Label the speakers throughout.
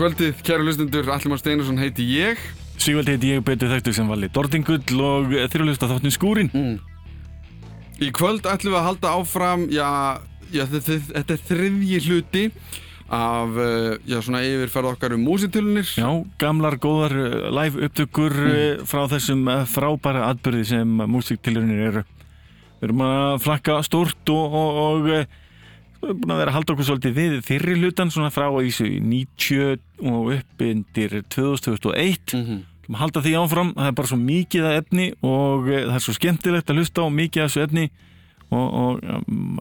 Speaker 1: Kvöldið, kæru hlustundur, Allimar Steinarsson heiti ég.
Speaker 2: Sigvaldi heiti ég betur þekktu sem vali Dordingull og þrjulegust að þáttinu skúrin.
Speaker 1: Mm. Í kvöld ætlum við að halda áfram, já, já þetta, er þriðji hluti af, uh, já, svona yfirferð okkar um músitölunir.
Speaker 2: Já, gamlar, góðar uh, live upptökur mm. frá þessum frábæra atbyrði sem músiktilunir eru. Við erum að flakka stórt og, og, og búin að vera að halda okkur svolítið við þyrri hlutan svona frá þessu 90 og upp indir 2001. Mm -hmm halda því áfram, það er bara svo mikið að efni og eh, það er svo skemmtilegt að hlusta á mikið af þessu efni og, og um,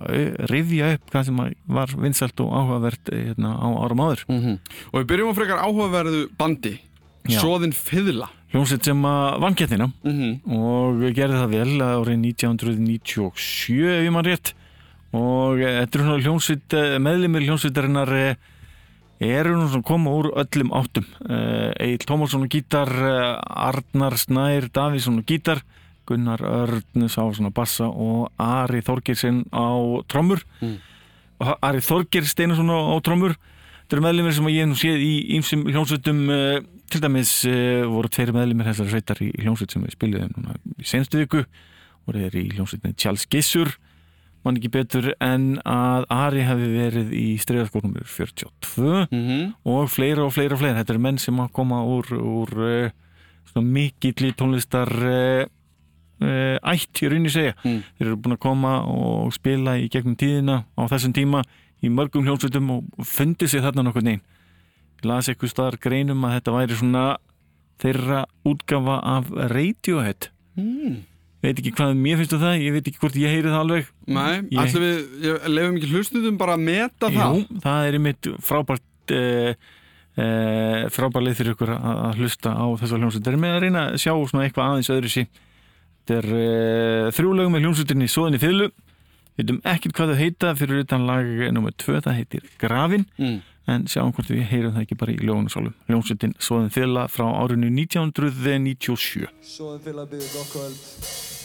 Speaker 2: rifja upp hvað sem var vinsalt og áhugavert eh, hérna, á árum áður mm -hmm.
Speaker 1: Og við byrjum á frekar áhugaverðu bandi Já. Svoðin Fyðla
Speaker 2: Hljómsveit sem að vann getnina mm -hmm. og gerði það vel árið 1997 ef ég maður rétt og eh, þetta er svona hljómsveit meðlimir hljómsveitarinnar eru nú svona koma úr öllum áttum. Egil Tómarsson og gítar Arnar Snær Davísson og gítar Gunnar Örnus á svona bassa og Ari Þorgirsen á trommur. Mm. Ari Þorgir Steinarsson á, trommur. Þetta eru meðlumir sem ég nú séð í ýmsum hljómsveitum uh, til dæmis voru tveiri meðlumir þessari sveitar í hljómsveit sem við spiliðum núna í senstu viku. Voru þeir í hljómsveitinni Charles Gissur mann ekki betur en að Ari hefði verið í streiðarskórnum 42 mm -hmm. og fleira og fleira og fleira. Þetta er menn sem að koma úr, úr uh, mikill í tónlistar uh, uh, ætt í rauninni segja. Mm. þeir eru búin að koma og spila í gegnum tíðina á þessum tíma í mörgum hljómsveitum og fundi sig þarna nokkur neyn ég las eitthvað staðar greinum að þetta væri svona þeirra útgafa af Radiohead. Mm veit ekki hvað mér finnst um það, ég veit ekki hvort ég heyri það alveg.
Speaker 1: Nei, ég... allir við, lefum ekki hlustuðum bara að meta það
Speaker 2: Jú, það. er einmitt frábært eh, eh, frábærlið fyrir ykkur að, að hlusta á þessu hljómsveit. Það er með að reyna að sjá svona eitthvað aðeins öðru sí þetta er eh, þrjúlegum með hljómsveitinni Sóðinni Fyllu við veitum ekkert hvað það heita fyrir utan lag nr. 2, það heitir Grafin mm. En sjáum hvort við heyrum það ekki bara í ljónusálum hljómsveitin Sóðin Fyllu frá árinu 1997 Sóðin Fyllu byrjuð okkvæld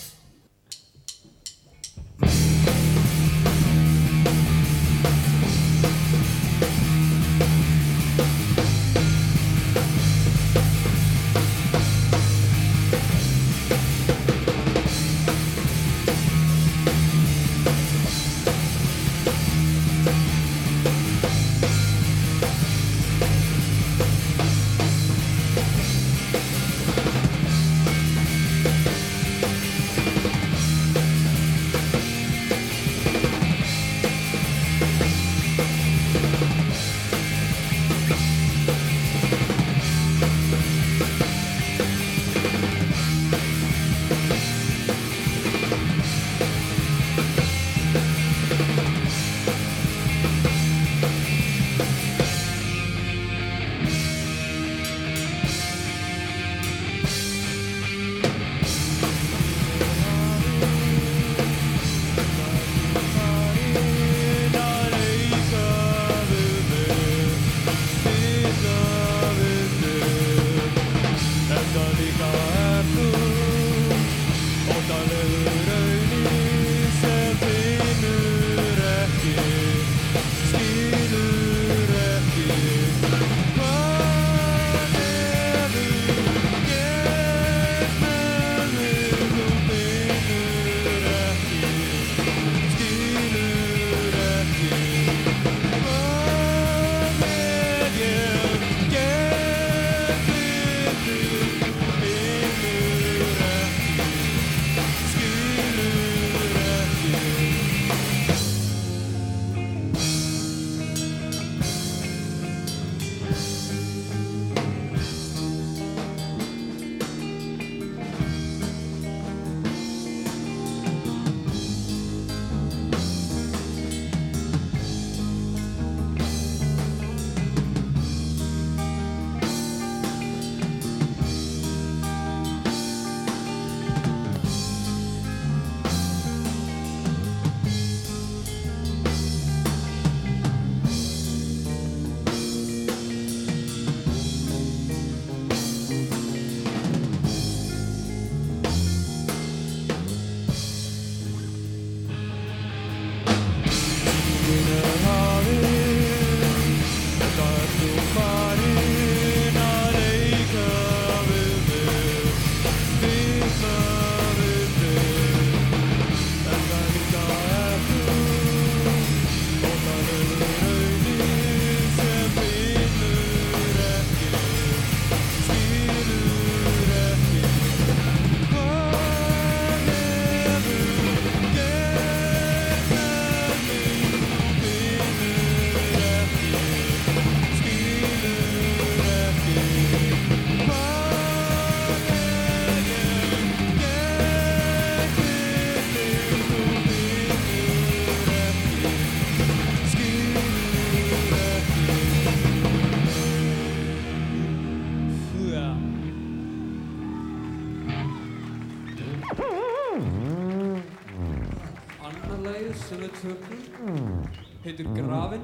Speaker 1: പ്രാവൻ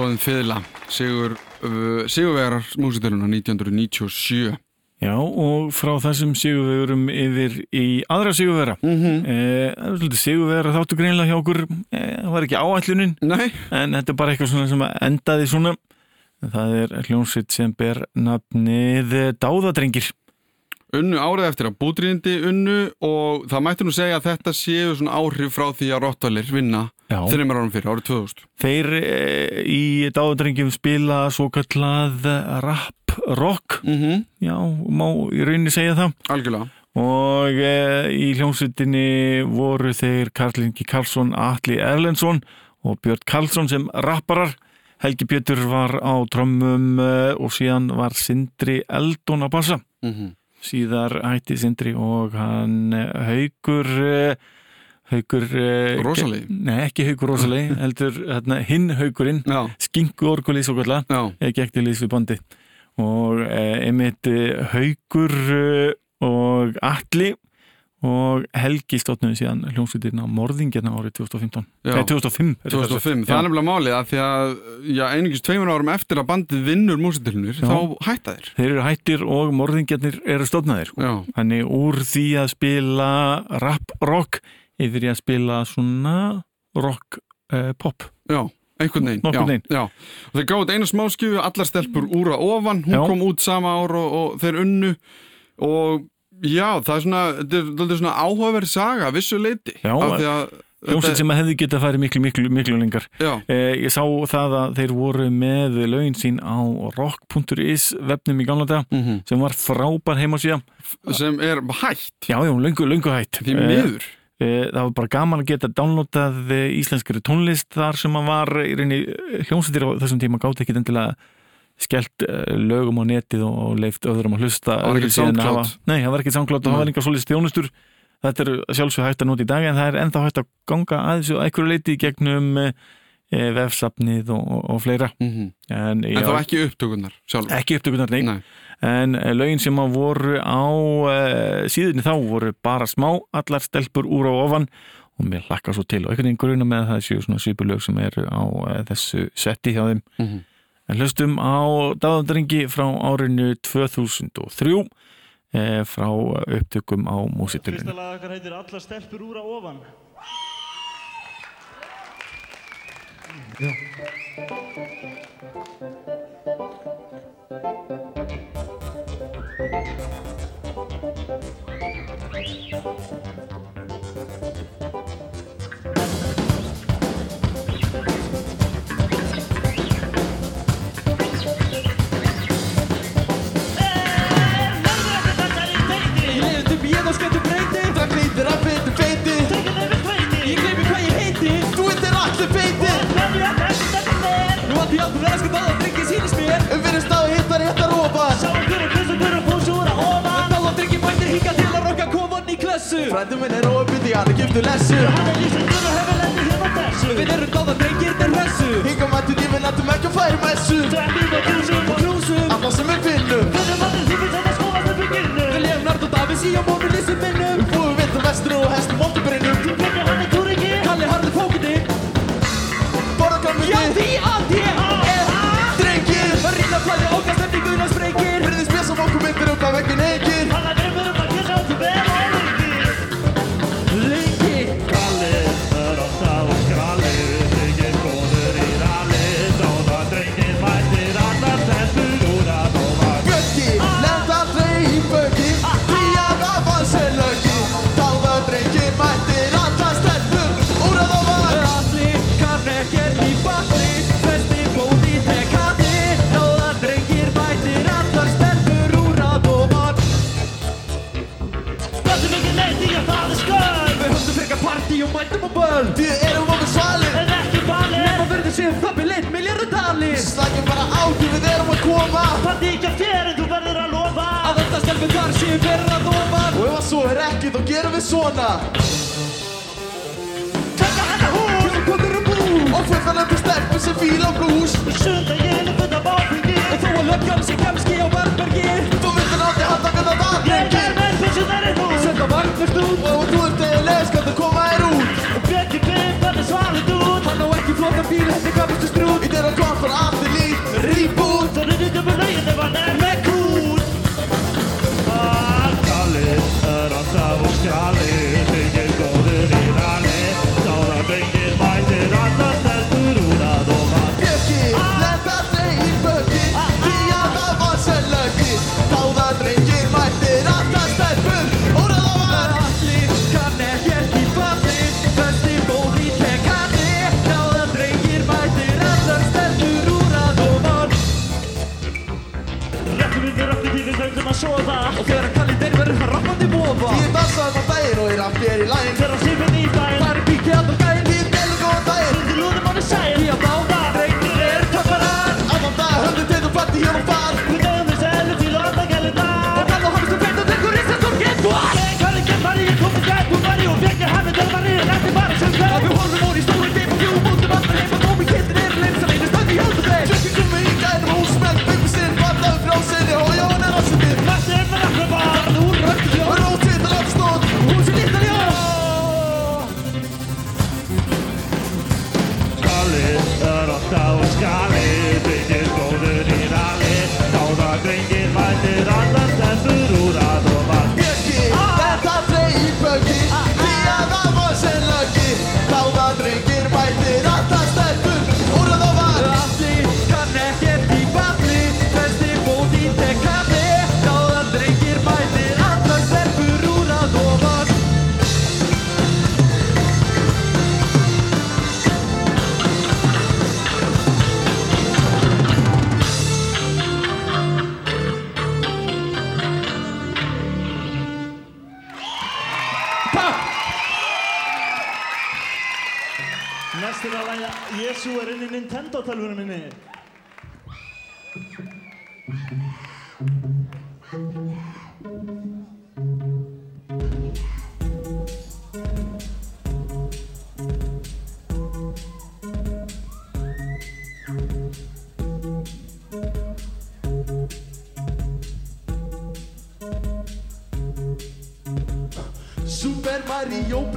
Speaker 1: Er þeim fiðla Sigur, uh, Sigurvegarar músitiluna 1997
Speaker 2: Já, og frá þessum sigurvegurum yfir í aðra sigurvera. Mm
Speaker 1: Mhm.
Speaker 2: -hmm. eh, það er svolítið sigurvera þáttu greinlega hjá okkur. Eh, það var ekki áætlunin,
Speaker 1: Nei,
Speaker 2: en þetta er bara eitthvað svona sem endaði svona. Það er hljónsitt sem ber nafnið Dáðadrengir.
Speaker 1: unnu árið eftir að bútriðindi unnu og það mætti nú segja að þetta séu svona áhrif frá því að Rottvalir vinna. Þreymar árum fyrir, árið 2000
Speaker 2: Þeir e, í Dáðadrengjum spila svo kallað rap rock.
Speaker 1: mm
Speaker 2: Já, má í rauninni segja það.
Speaker 1: Algjörlega
Speaker 2: Og e, í hljómsveitinni voru þeir Karl Ingi Karlsson, Atli Erlendsson og Björn Karlsson sem rapparar. Helgi Björtur var á trömmum e, og síðan var Sindri Eldon að passa.
Speaker 1: mm
Speaker 2: Síðar hætti Sindri og hann haugur, haugur... E,
Speaker 1: Rosalegi?
Speaker 2: Nei, ekki haugur rosalegi, heldur hérna, hinn haugurinn, skingu orkulís og kallar
Speaker 1: já,
Speaker 2: gekk til liðs við bandi og eh, einmitt eh, Haugur eh, og Atli og Helgi stofnuði síðan hljómsveitirna Morðingirna árið 2015
Speaker 1: Já.
Speaker 2: Nei, 2005 er þetta
Speaker 1: 2005
Speaker 2: sagt.
Speaker 1: Það er nefnilega málið að því að já, einingis tveimur árum eftir að bandið vinnur músitilunir
Speaker 2: Já.
Speaker 1: þá hætta þeir
Speaker 2: Þeir eru hættir og Morðingirnir eru stofnaðir
Speaker 1: Já,
Speaker 2: Þannig úr því að spila rap rock yfir í að spila svona rock eh, pop.
Speaker 1: Já Einhvern veginn, já,
Speaker 2: veginn.
Speaker 1: já. Og þeir gáði eina smáskjöfu, allar stelpur úr að ofan, hún
Speaker 2: Já.
Speaker 1: kom út sama ár og, og þeir unnu. Og já, það er svona, svona áhugaverð saga, að vissu leiti af því að
Speaker 2: Hljómsveit sem hefði getað farið miklu, miklu, miklu lengar. Eh, ég sá það að þeir voru með lögin sín á rock.is vefnum í gamla dag
Speaker 1: Mhm.
Speaker 2: sem var frábær heimasíða
Speaker 1: sem er hætt.
Speaker 2: Já, já, löngu, löngu hætt.
Speaker 1: Því miður.
Speaker 2: Eh, það var bara gaman að geta downloadað eh, íslenskari tónlist þar sem að var í reyni hljómsveitir á þessum tíma gátt ekki endilega skellt eh, lögum á netið og, leift öðrum að hlusta
Speaker 1: Það var SoundCloud.
Speaker 2: hafa- nei, það var ekki SoundCloud og það var enga svolítið þjónustur. Þetta er sjálfsög hægt að nota í dag en það er ennþá hægt að ganga aðeins og einhverju leiti gegnum vefsafnið og, og, og fleira.
Speaker 1: Mm
Speaker 2: en,
Speaker 1: En það var ekki upptökunar sjálf
Speaker 2: ekki upptökunar, nei,
Speaker 1: Nei.
Speaker 2: En eh, lögin sem að voru á uh, síðunni þá voru bara smá allar stelpur úr á ofan og mér hlakka svo til og einhvern veginn gruna með að það séu svona svipulög sem eru á uh, þessu setti hjá þeim
Speaker 1: Mhm.
Speaker 2: en hlustum á daðandringi frá árinu 2003 eh, frá upptökum á
Speaker 3: Fyrsta
Speaker 2: músitulinu
Speaker 3: lag okkar heitir Allar stelpur úr að ofan.
Speaker 4: Ég og skemmtu breyti
Speaker 5: Það glýtir að fyndi feiti
Speaker 4: Ég gleymi hvað ég heiti.
Speaker 5: Þú veitir allir feiti
Speaker 4: Nú átti ég aldrei að sko dáða drengi sínist mér.
Speaker 5: Um fyrir stáð hittar hittar ofan.
Speaker 4: Dáða drengi mættir hinga til að rokka kofan í klessu.
Speaker 5: Frændi minn er óöpindi, hann er giftu lessu
Speaker 4: Við erum dáða drengir þeir hressu
Speaker 5: Hinga mættu lífin að þú að færi messu
Speaker 4: Og knúsum
Speaker 5: Alla sem við finnum.
Speaker 4: Við Nard og Davís í á mónu lýsum minnum
Speaker 5: Búum við ekki,
Speaker 4: þá gerum við
Speaker 5: svona. Takka
Speaker 4: hana hús, hvað um er
Speaker 5: að bú? Og fullan eftir sterkur sem
Speaker 4: fíl
Speaker 5: á blús. Sunda ég er fyrir að bábyggi. Og þú að
Speaker 4: löggjum sig kemski á
Speaker 5: verðbergi. Þú myndir nátti að
Speaker 4: taka þetta að
Speaker 5: ég ger mér fyrir sem
Speaker 4: það er hún. Senda varnast út og
Speaker 5: þú ert eiginlega skaldu
Speaker 4: koma þér út.
Speaker 5: Og Beggi Binn, það er svarlit út.
Speaker 4: Hann á ekki flóta bíl, henni kapistu skrút.
Speaker 5: Í þeirra
Speaker 3: kontur aftur líf, rýp út.
Speaker 5: se recibe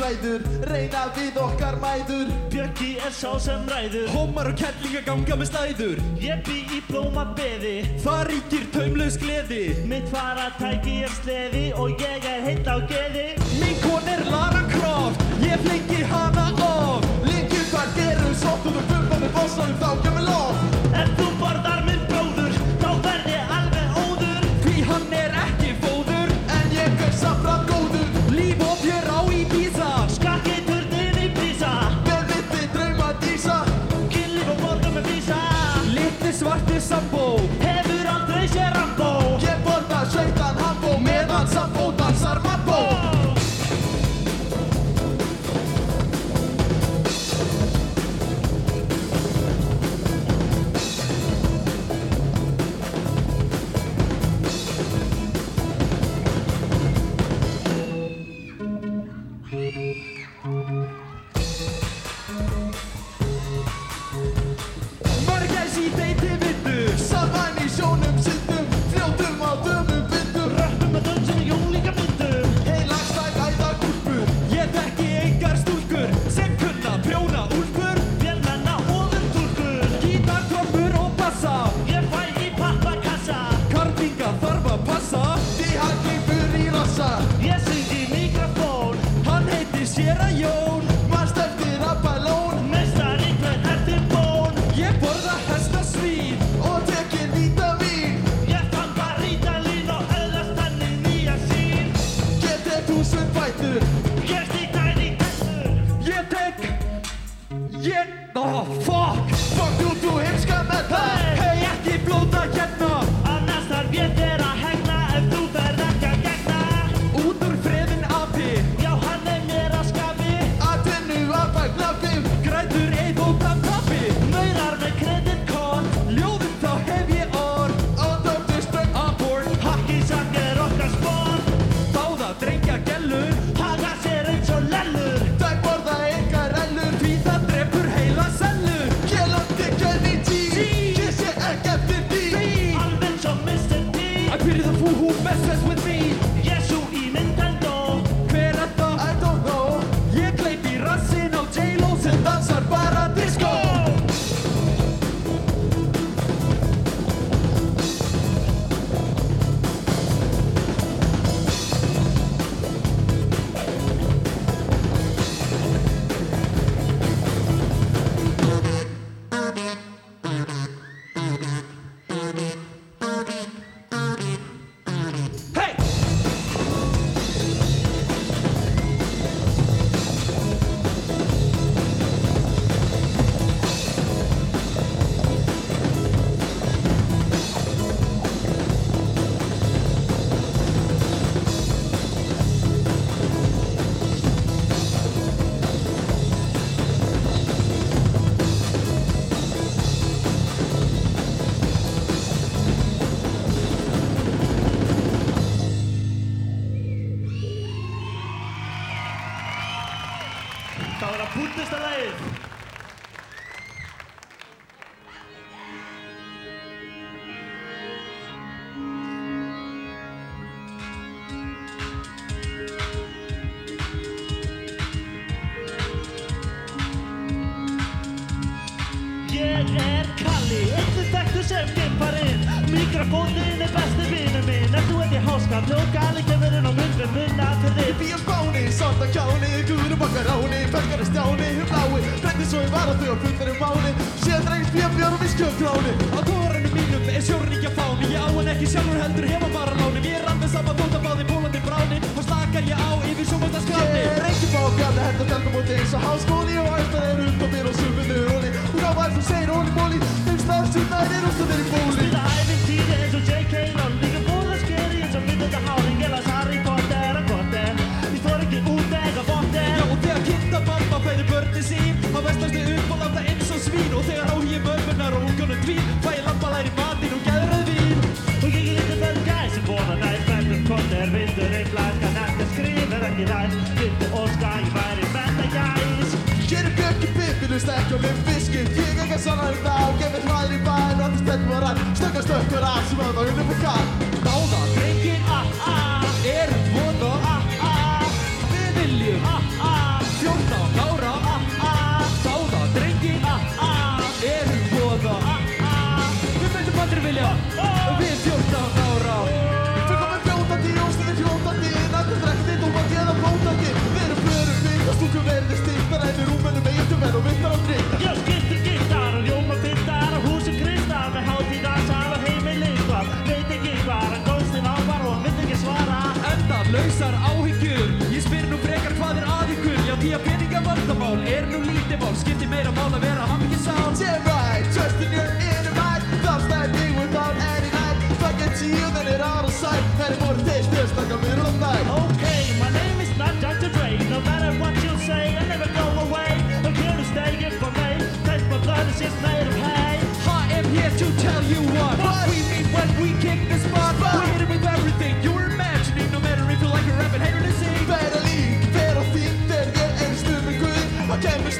Speaker 5: ræður Reyna við okkar mæður.
Speaker 3: Björki er sá sem ræður.
Speaker 4: Homar og kellinga ganga með stæður.
Speaker 3: Ég bý í blóma beði.
Speaker 4: Það ríkir taumlaus gleði.
Speaker 3: Mitt faratæki er sleði Og ég er heitt á geði.
Speaker 4: Minn kon er Lara Croft Ég flengi hana of
Speaker 5: Lengjum þar gerum
Speaker 4: sótt Og
Speaker 5: þú bumba með
Speaker 4: bóslanum þá
Speaker 5: kemur
Speaker 4: lof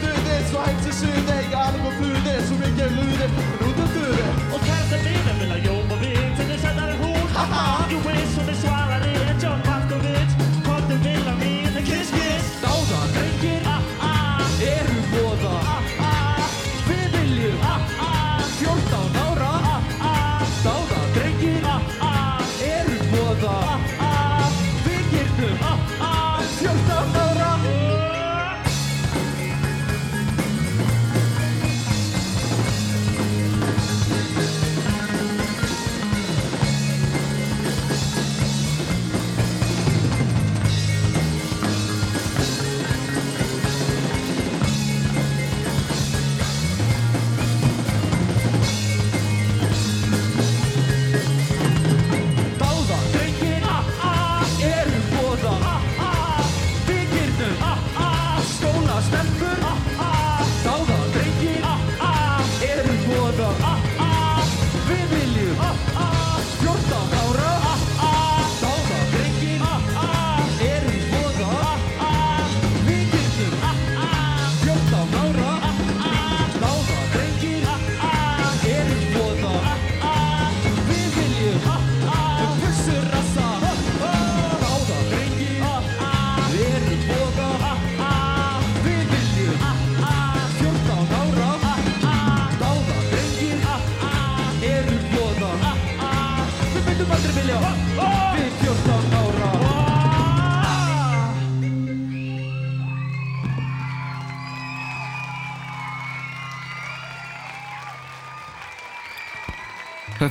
Speaker 4: understood.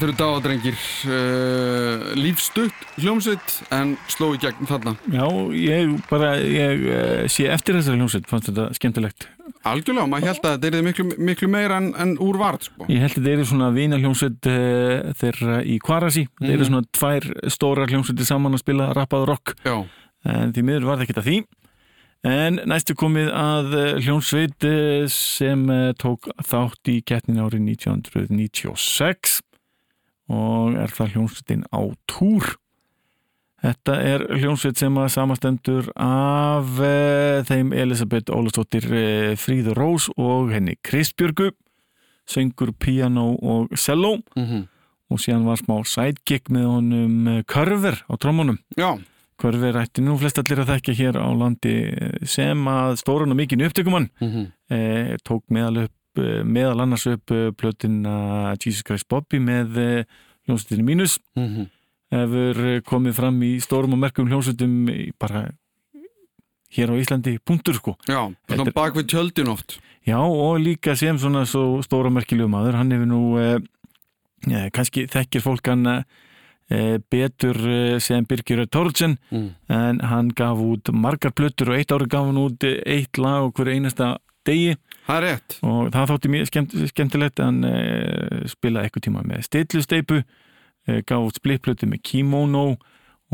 Speaker 1: Þetta eru dáadrengir uh, lífstutt hljómsveit en sló í gegn þarna
Speaker 2: Já, ég bara, ég uh, sé eftir þessari hljómsveit, fannst þetta skemmtilegt.
Speaker 1: Algjörlega, maður held að þetta er miklu, miklu meira en, en úr varð sko.
Speaker 2: Ég held að þetta eru svona vina hljómsveit uh, þeirra í Kvarasi. Þetta eru svona tvær stórar hljómsveitir saman að spila rappað rock.
Speaker 1: Já,
Speaker 2: En því miður var það ekkert að því. En næstu komið að eh, hljómsveit eh, sem eh, tók þátt í kettnin árið 1996 og er það hljómsveitin á túr. Þetta er hljómsveit sem að samastendur af uh, þeim Elisabeth Ólastóttir uh, Fríður Rós og henni Kristbjörgu, söngur, piano og cello.
Speaker 1: Mm
Speaker 2: og síðan var smá sidekick með honum eh, Körver á trómunum.
Speaker 1: já,
Speaker 2: Körver ætti nú flest allir að þekka hér á landi eh, sem að stórun og mikinn upptökumann
Speaker 1: mm
Speaker 2: eh, tók meðal, upp, eh, meðal annars upp eh, plötina Jesus Christ Bobby með eh, hljómsveitinu mínus
Speaker 1: Mhm.
Speaker 2: hefur eh, komið fram í stórum og merkum hljómsveitum bara hér á Íslandi punktur sko
Speaker 1: já svona bak við tjöldin oft
Speaker 2: Já og líka sem svona svo stóra merkilegu maður hann hefur nú eh, eh, kannski þekkir fólk hann eh, betur eh, sem Birgir Tórtsen
Speaker 1: mm.
Speaker 2: en hann gaf út margar plötur og eitt ári gaf hann út eh, eitt lag og hverju einasta degi.
Speaker 1: Það er rétt.
Speaker 2: Og það þótti mjög skemmt, skemmtilegt hann eh, spilaði eitthvað tíma með stillusteipu eh, gaf út splittplötu með kimono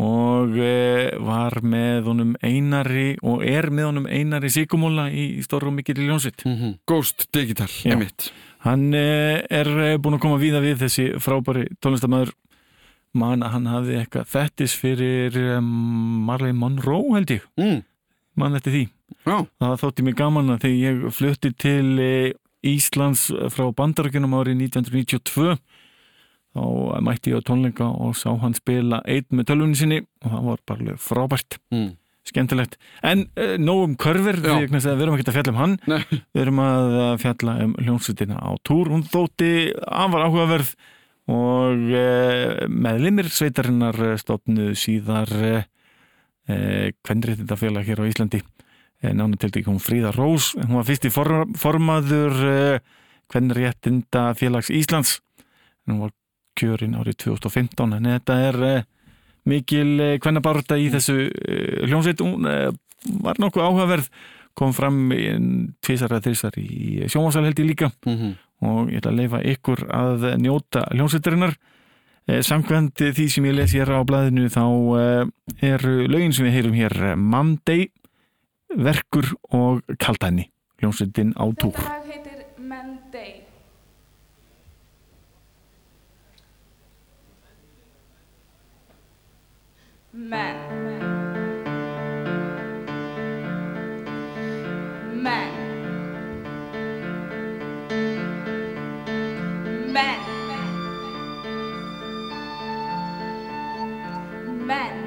Speaker 2: og eh, var með honum einari og er með honum einari síkumóla í stóru og mikill ljónsitt
Speaker 1: mm Ghost Digital,
Speaker 2: Já.
Speaker 1: emitt
Speaker 2: Hann eh, er búinn að koma víða við þessi frábæri tónlistamæður man að hann hafði eitthvað þettis fyrir Marley Monroe held ég.
Speaker 1: Mm.
Speaker 2: man eftir því
Speaker 1: Já,
Speaker 2: það þótti mér gaman að þegar ég flutti til eh, Íslands frá bandarækjunum árið 1992 þá mætti ég á tónleika og sá hann spila einn með tölvunni sinni og það var bara frábært
Speaker 1: Mm.
Speaker 2: skemmtilegt, en uh, nóg um körver
Speaker 1: Já.
Speaker 2: við, erum ekki að fjalla um hann
Speaker 1: Nei.
Speaker 2: við erum að fjalla um hljómsveitina á túr, hún þótti afar áhugaverð og uh, meðlimir sveitarinnar stofnuðu síðar uh, uh, kvennréttinda félag hér á Íslandi nánu til því hún Fríða Rós hún var fyrst í form, formaður uh, kvennréttinda félags Íslands. Hún var kjörin árið 2015 en þetta er uh, mikil kvennabarta í þessu uh, hljómsveit. Hún var nokkuð áhugaverð kom fram tvisar eða þrisar í sjónvarsal held ég líka.
Speaker 1: Mhm.
Speaker 2: og ég ætla að leifa ykkur að njóta hljómsveitarinnar. Eh, samkvæmt því sem ég les hér á blaðinu þá eh, eru lögin sem við heyrum hér eh, Monday, Verkur og Kaldæni hljómsveitin á túr
Speaker 6: Þetta lag heitir Menday. Men. Men. Men. Men.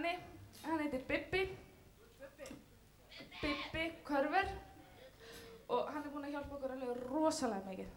Speaker 6: Manni, hann heitir Bibbi. Bibbi Körver. Og hann er búinn að hjálpa okkur alveg rosalega mikið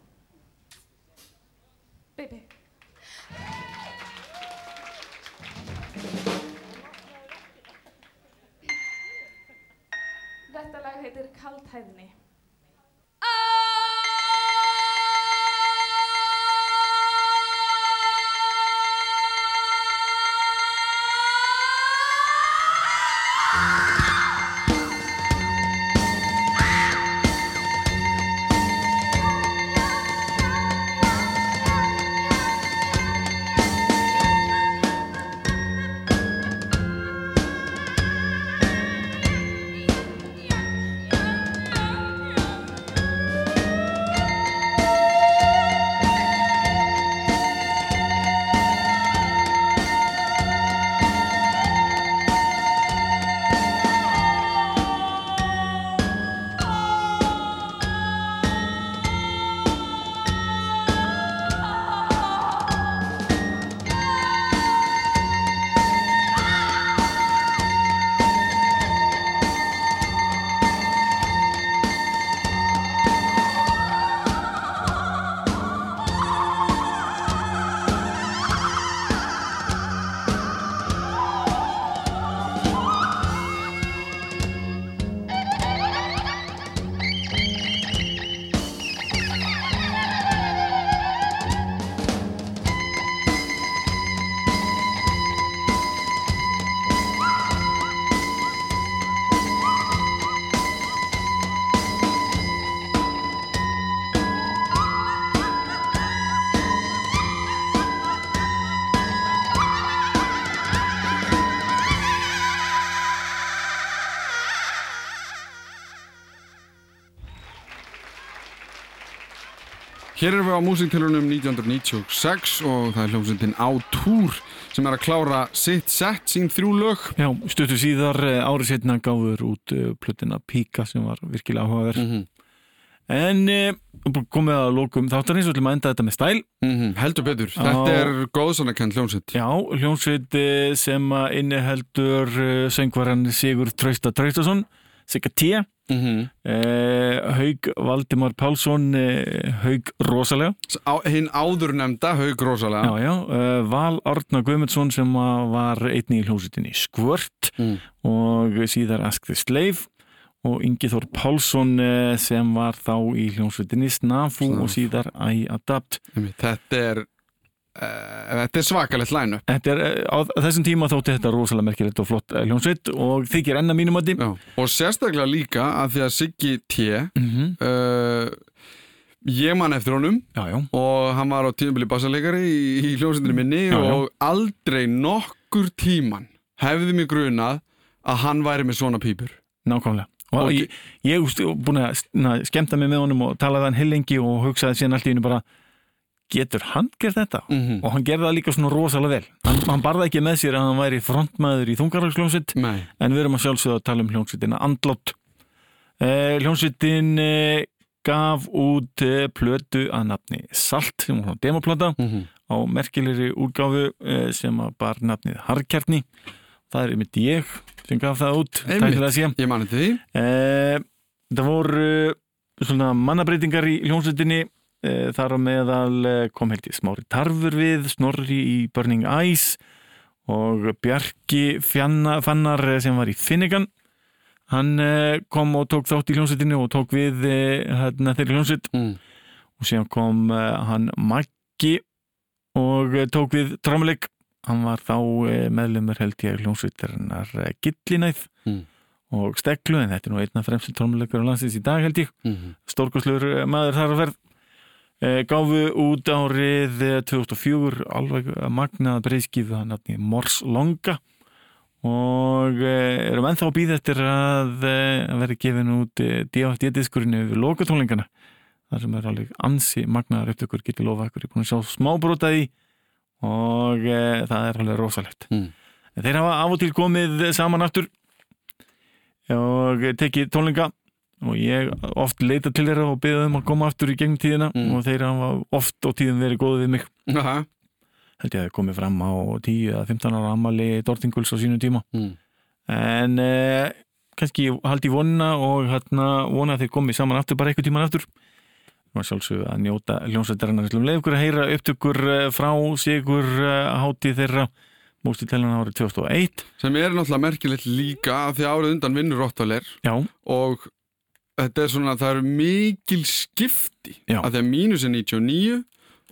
Speaker 1: Hér erum við á músiktilunum 1996 og það er hljómsveitin á túr sem er að klára sitt sett, sín þrjú lög.
Speaker 2: Já, stuttu síðar eh, árið setna gáður út uh, plötina Píka sem var virkilega áhugaverð
Speaker 1: Mm -hmm.
Speaker 2: en uh, komið að lókum þáttar eins og ætlum að enda þetta með stæl
Speaker 1: Heldur betur,
Speaker 2: Já.
Speaker 1: þetta er góðsannakend hljómsveit.
Speaker 2: Já, hljómsveit eh, sem inniheldur söngvaran Sigur Trausta Traustason Sigga T
Speaker 1: Mm -hmm.
Speaker 2: uh, Haug Valdimar Pálsson uh, Haug Rosalega
Speaker 1: Hinn áður nefnda, haug rosalega.
Speaker 2: já, já, uh, Val Árna Guðmundsson sem að var einnig í hljómsveitinni Skvört
Speaker 1: Mm.
Speaker 2: og síðar Ask the Slave og Ingi Þór Pálsson eh, sem var þá í hljómsveitinni Snafu og síðar I Adapt
Speaker 1: Þetta er, þetta er svakalegt lænu.
Speaker 2: Þetta er, eh, á þessum tíma þótti þetta rosalega merkilegt og flott eh, hljómsveit og þykir enn að mínum að
Speaker 1: Já. Og sérstaklega líka að því að Siggi T,
Speaker 2: mm -hmm.
Speaker 1: uh, ég man eftir honum
Speaker 2: Já, já,
Speaker 1: og hann var á tíðanbili bassaleikari í, í hljómsveitinu minni
Speaker 2: Já,
Speaker 1: og aldrei nokkur tíman hefði mig grunað að hann væri með svona pípur.
Speaker 2: nákvæmlega og
Speaker 1: Og-
Speaker 2: ég, er búin að na, skemmta mig með honum og talaði hann heilengi og hugsaði síðan allt í hennu bara getur hann gert þetta?
Speaker 1: Mm
Speaker 2: og hann gerði það líka svona rosalega vel hann, hann barði ekki með sér að hann væri frontmaður í þungarhalsljónsitt en við erum að sjálfsögða að tala um hljónsveitina Andlót eh, hljónsveitin eh, gaf út eh, plötu að nafni Salt sem var demoplata
Speaker 1: Mm -hmm.
Speaker 2: á merkilegri úrgáfu eh, sem bar nafnið Harkjarni það er einmitt ég sem gaf það út
Speaker 1: Einmitt. Ég mani til því.
Speaker 2: eh, það voru eh, svona mannabreitingar í hljónsveitinni eh, þar á meðal eh, kom held ég smári tarfur við Snorri í Burning Eyes og Bjarki Fannar eh, sem var í Finnegan hann eh, kom og tók þátt í hljónsveitinni og tók við eh, hérna þeirri hljónsveit
Speaker 1: Mm.
Speaker 2: og síðan kom hann Maggi og tók við trómuleik hann var þá meðlumur held ég hljómsveitarinnar Gillinæð
Speaker 1: Mm.
Speaker 2: og Steglu en þetta er nú einna fremstu trómuleikur á landsins í dag held ég
Speaker 1: Mm -hmm.
Speaker 2: stórkoslur maður þar að ferð uh, gáfu út árið uh, 2004 alveg uh, magnað breyðskifu hann nafni Mors Longa og uh, erum ennþá að býða eftir að, vera gefin út DFD-diskurinn yfir lokatónleikana. Þar sem er alveg ansi magnaðar upptökur getur lofa ykkur, ég er búin að sjá smábróta í og e, það er alveg rosalegt.
Speaker 1: Mm.
Speaker 2: þeir hafa af og til komið saman aftur og tekið tónleika og ég oft leita til þeirra og beða þeim að koma aftur í gegnum tíðina
Speaker 1: Mm.
Speaker 2: og þeir hafa oft og tíðum verið góðið við mig.
Speaker 1: Aha.
Speaker 2: held ég að það komið fram á 10 eða 15 ára ammali Dortinguls á sínum tíma.
Speaker 1: Mm.
Speaker 2: en eh, kannski haldi ég vonina og hérna vona að þeir komið saman aftur bara eitthvað tíman aftur. Og sjálfsög að njóta hljómsveitarinnar. Slum leið ykkur að heyra upptökur eh, frá sigur hátíð þeirra. Mústitellan árið 2001
Speaker 1: sem er náttúrulega merkilegt líka því árið undan vinnur Rottvaler
Speaker 2: já,
Speaker 1: og þetta er svona, það eru mikil skipti
Speaker 2: Já.
Speaker 1: af því að mínus er 99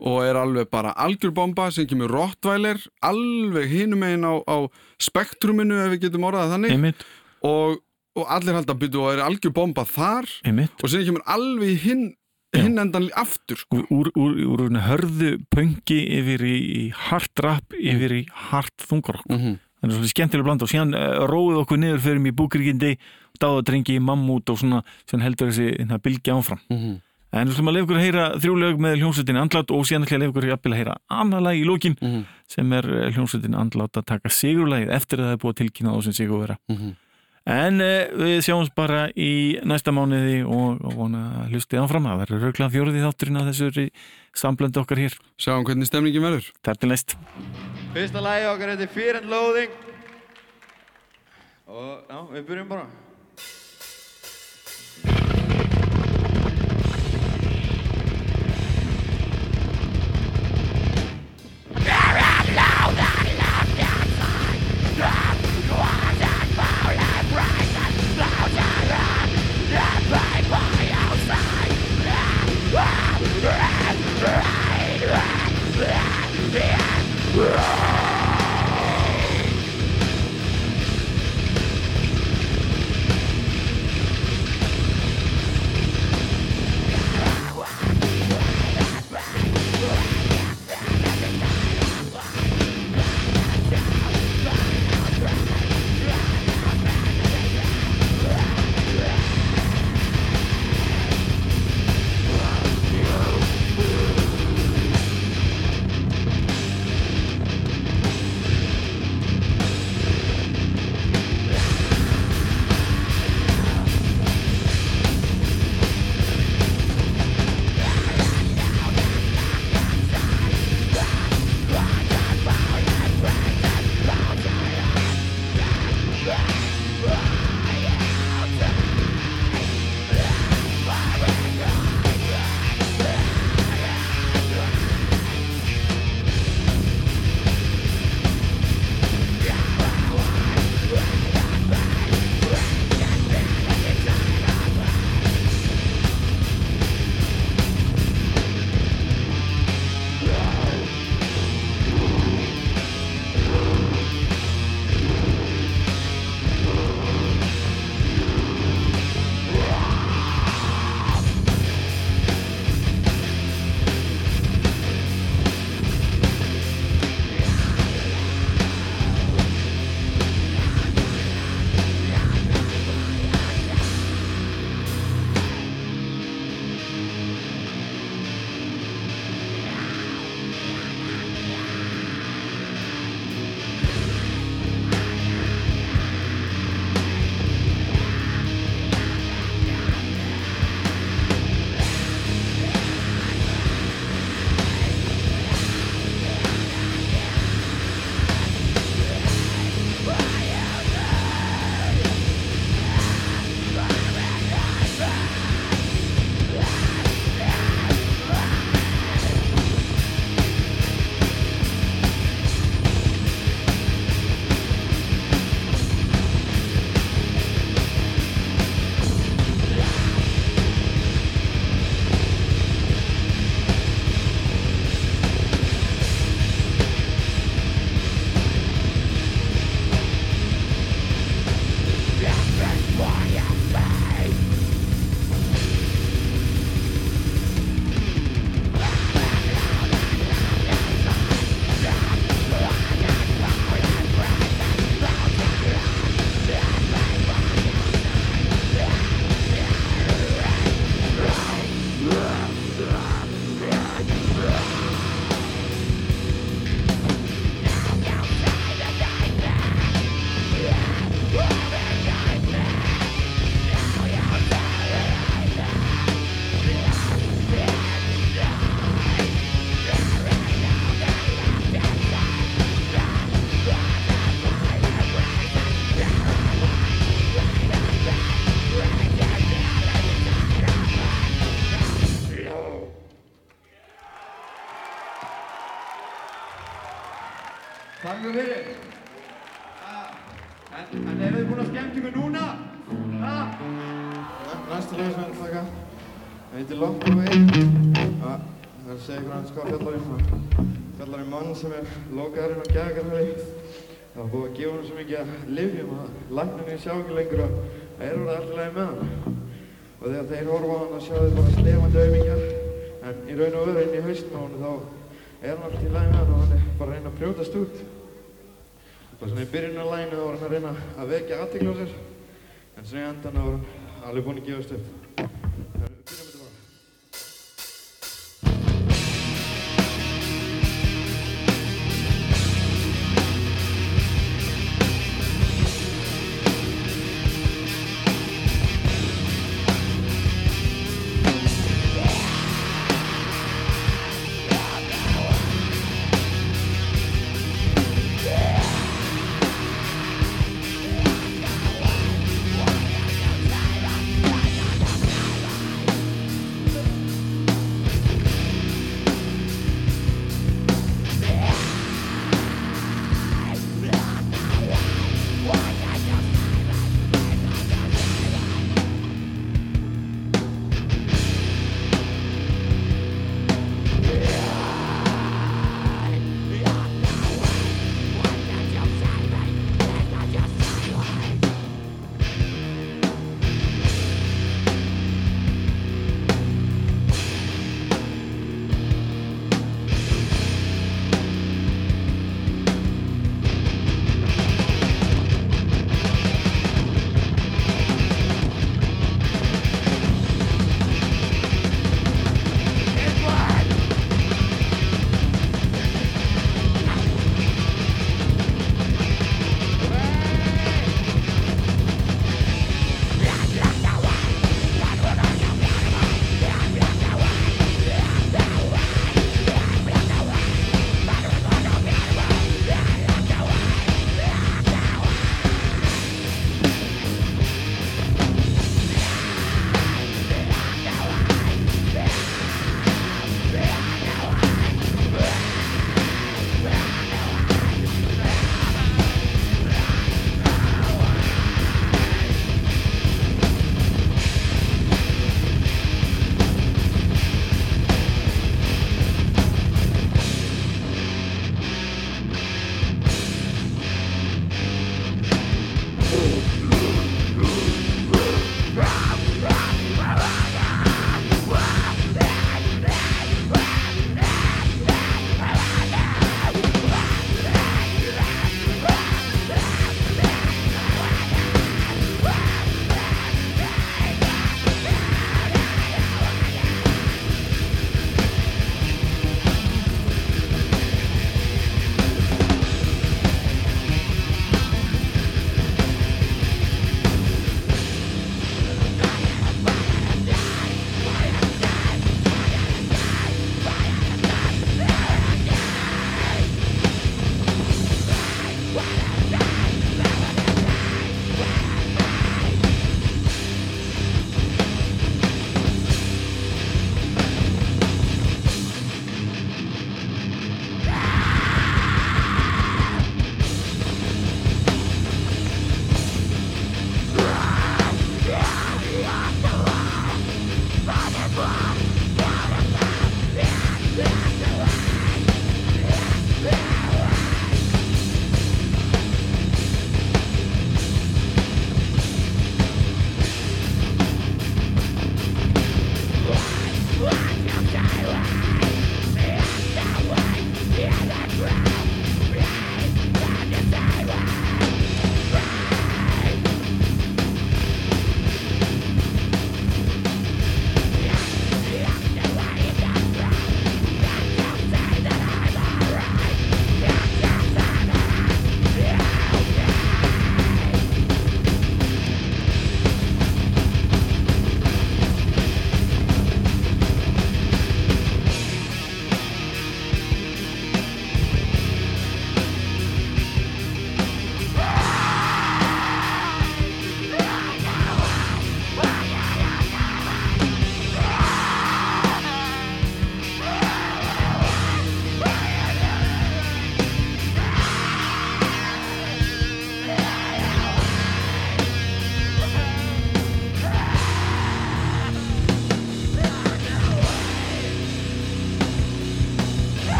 Speaker 1: og er alveg bara algjörbomba sem kemur Rottweiler alveg hinum einn á, á spektruminu ef við getum orðað það þannig og, og allir halda að byrja og er algjörbomba þar
Speaker 2: einmitt
Speaker 1: og sem kemur alveg hinn hinn endan aftur sko.
Speaker 2: úr, úr, úr, hörðu pöngi yfir í, í hard rap yfir í hard þungarokk
Speaker 1: mm -hmm.
Speaker 2: Er svolítið skemmtilega bland og síðan uh, róið okkur niður fyrir mig í búkrikindi dáðadrengi mammút og svona sem heldur þessi hérna, bylgi áfram. En við slum að lefa ykkur að heyra þrjúleg með hljómsveitin Andlát og síðan ætla ég að lefa ykkur að heyra annað lag í lókin
Speaker 1: Mhm.
Speaker 2: sem er eh, hljómsveitin Andlát að taka sigurlagið eftir að það er búið að tilkynna þá sem sigur vera
Speaker 1: Mhm.
Speaker 2: en uh, við sjáumst bara í næsta mánuði og, og vona hlustið áfram. Það verður rauglega fjóruði þátturinn að þessu samblöndu
Speaker 7: Fyrsta lagi okkar heitir Fear and Loathing. Og já, við byrjum bara.
Speaker 5: Fear
Speaker 8: sem er lokaður inn á gæðagarði Það var búið að gefa hann svo mikið að lifjum að lækninni sjá ekki lengur að það er orðið alltaf leið með hann. Og þegar þeir horfa á hann að sjá þau bara slefandi auðmingjar en í raun og öðru inn í haustum á hann þá er hann alltaf í leið með hann og hann er bara að reyna að brjótast út. Bara svona í byrjun á læginu þá var hann að reyna að vekja aðtikla á sér en svona í endan þá var hann alveg búinn að gefast upp.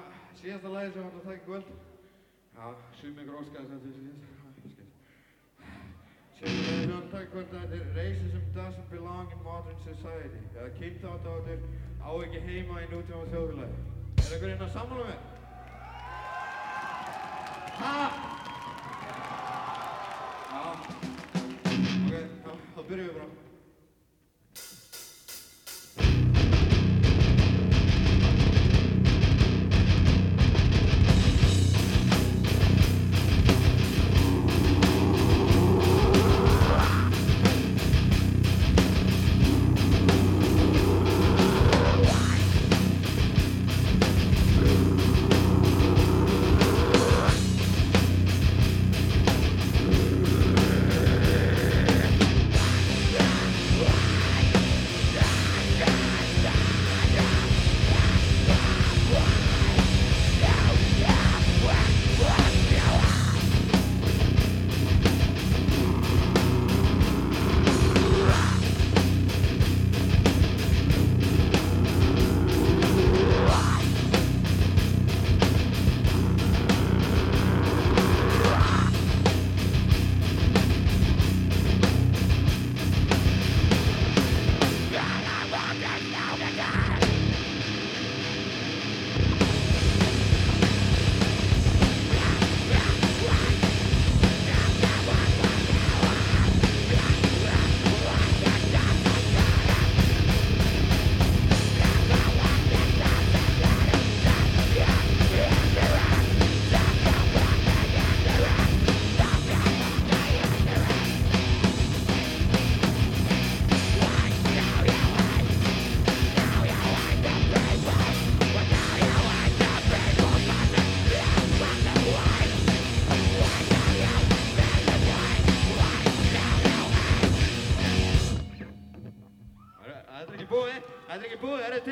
Speaker 8: Að síðasta lagi sem ætla að taka í kvöld. Já, sumi ykkur óskaði þess að þessi síðasta. Lagi sem ætla að taka í kvöld þetta er Racism doesn't belong in modern society. Eða kynþáttáttur á ekki heima í nútíma þjóðfélagi. Er einhver inn að sammála mér? Ha? Já. Ok, þá byrjum við bara.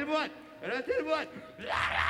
Speaker 8: Búið, er þetta tilbúin? Er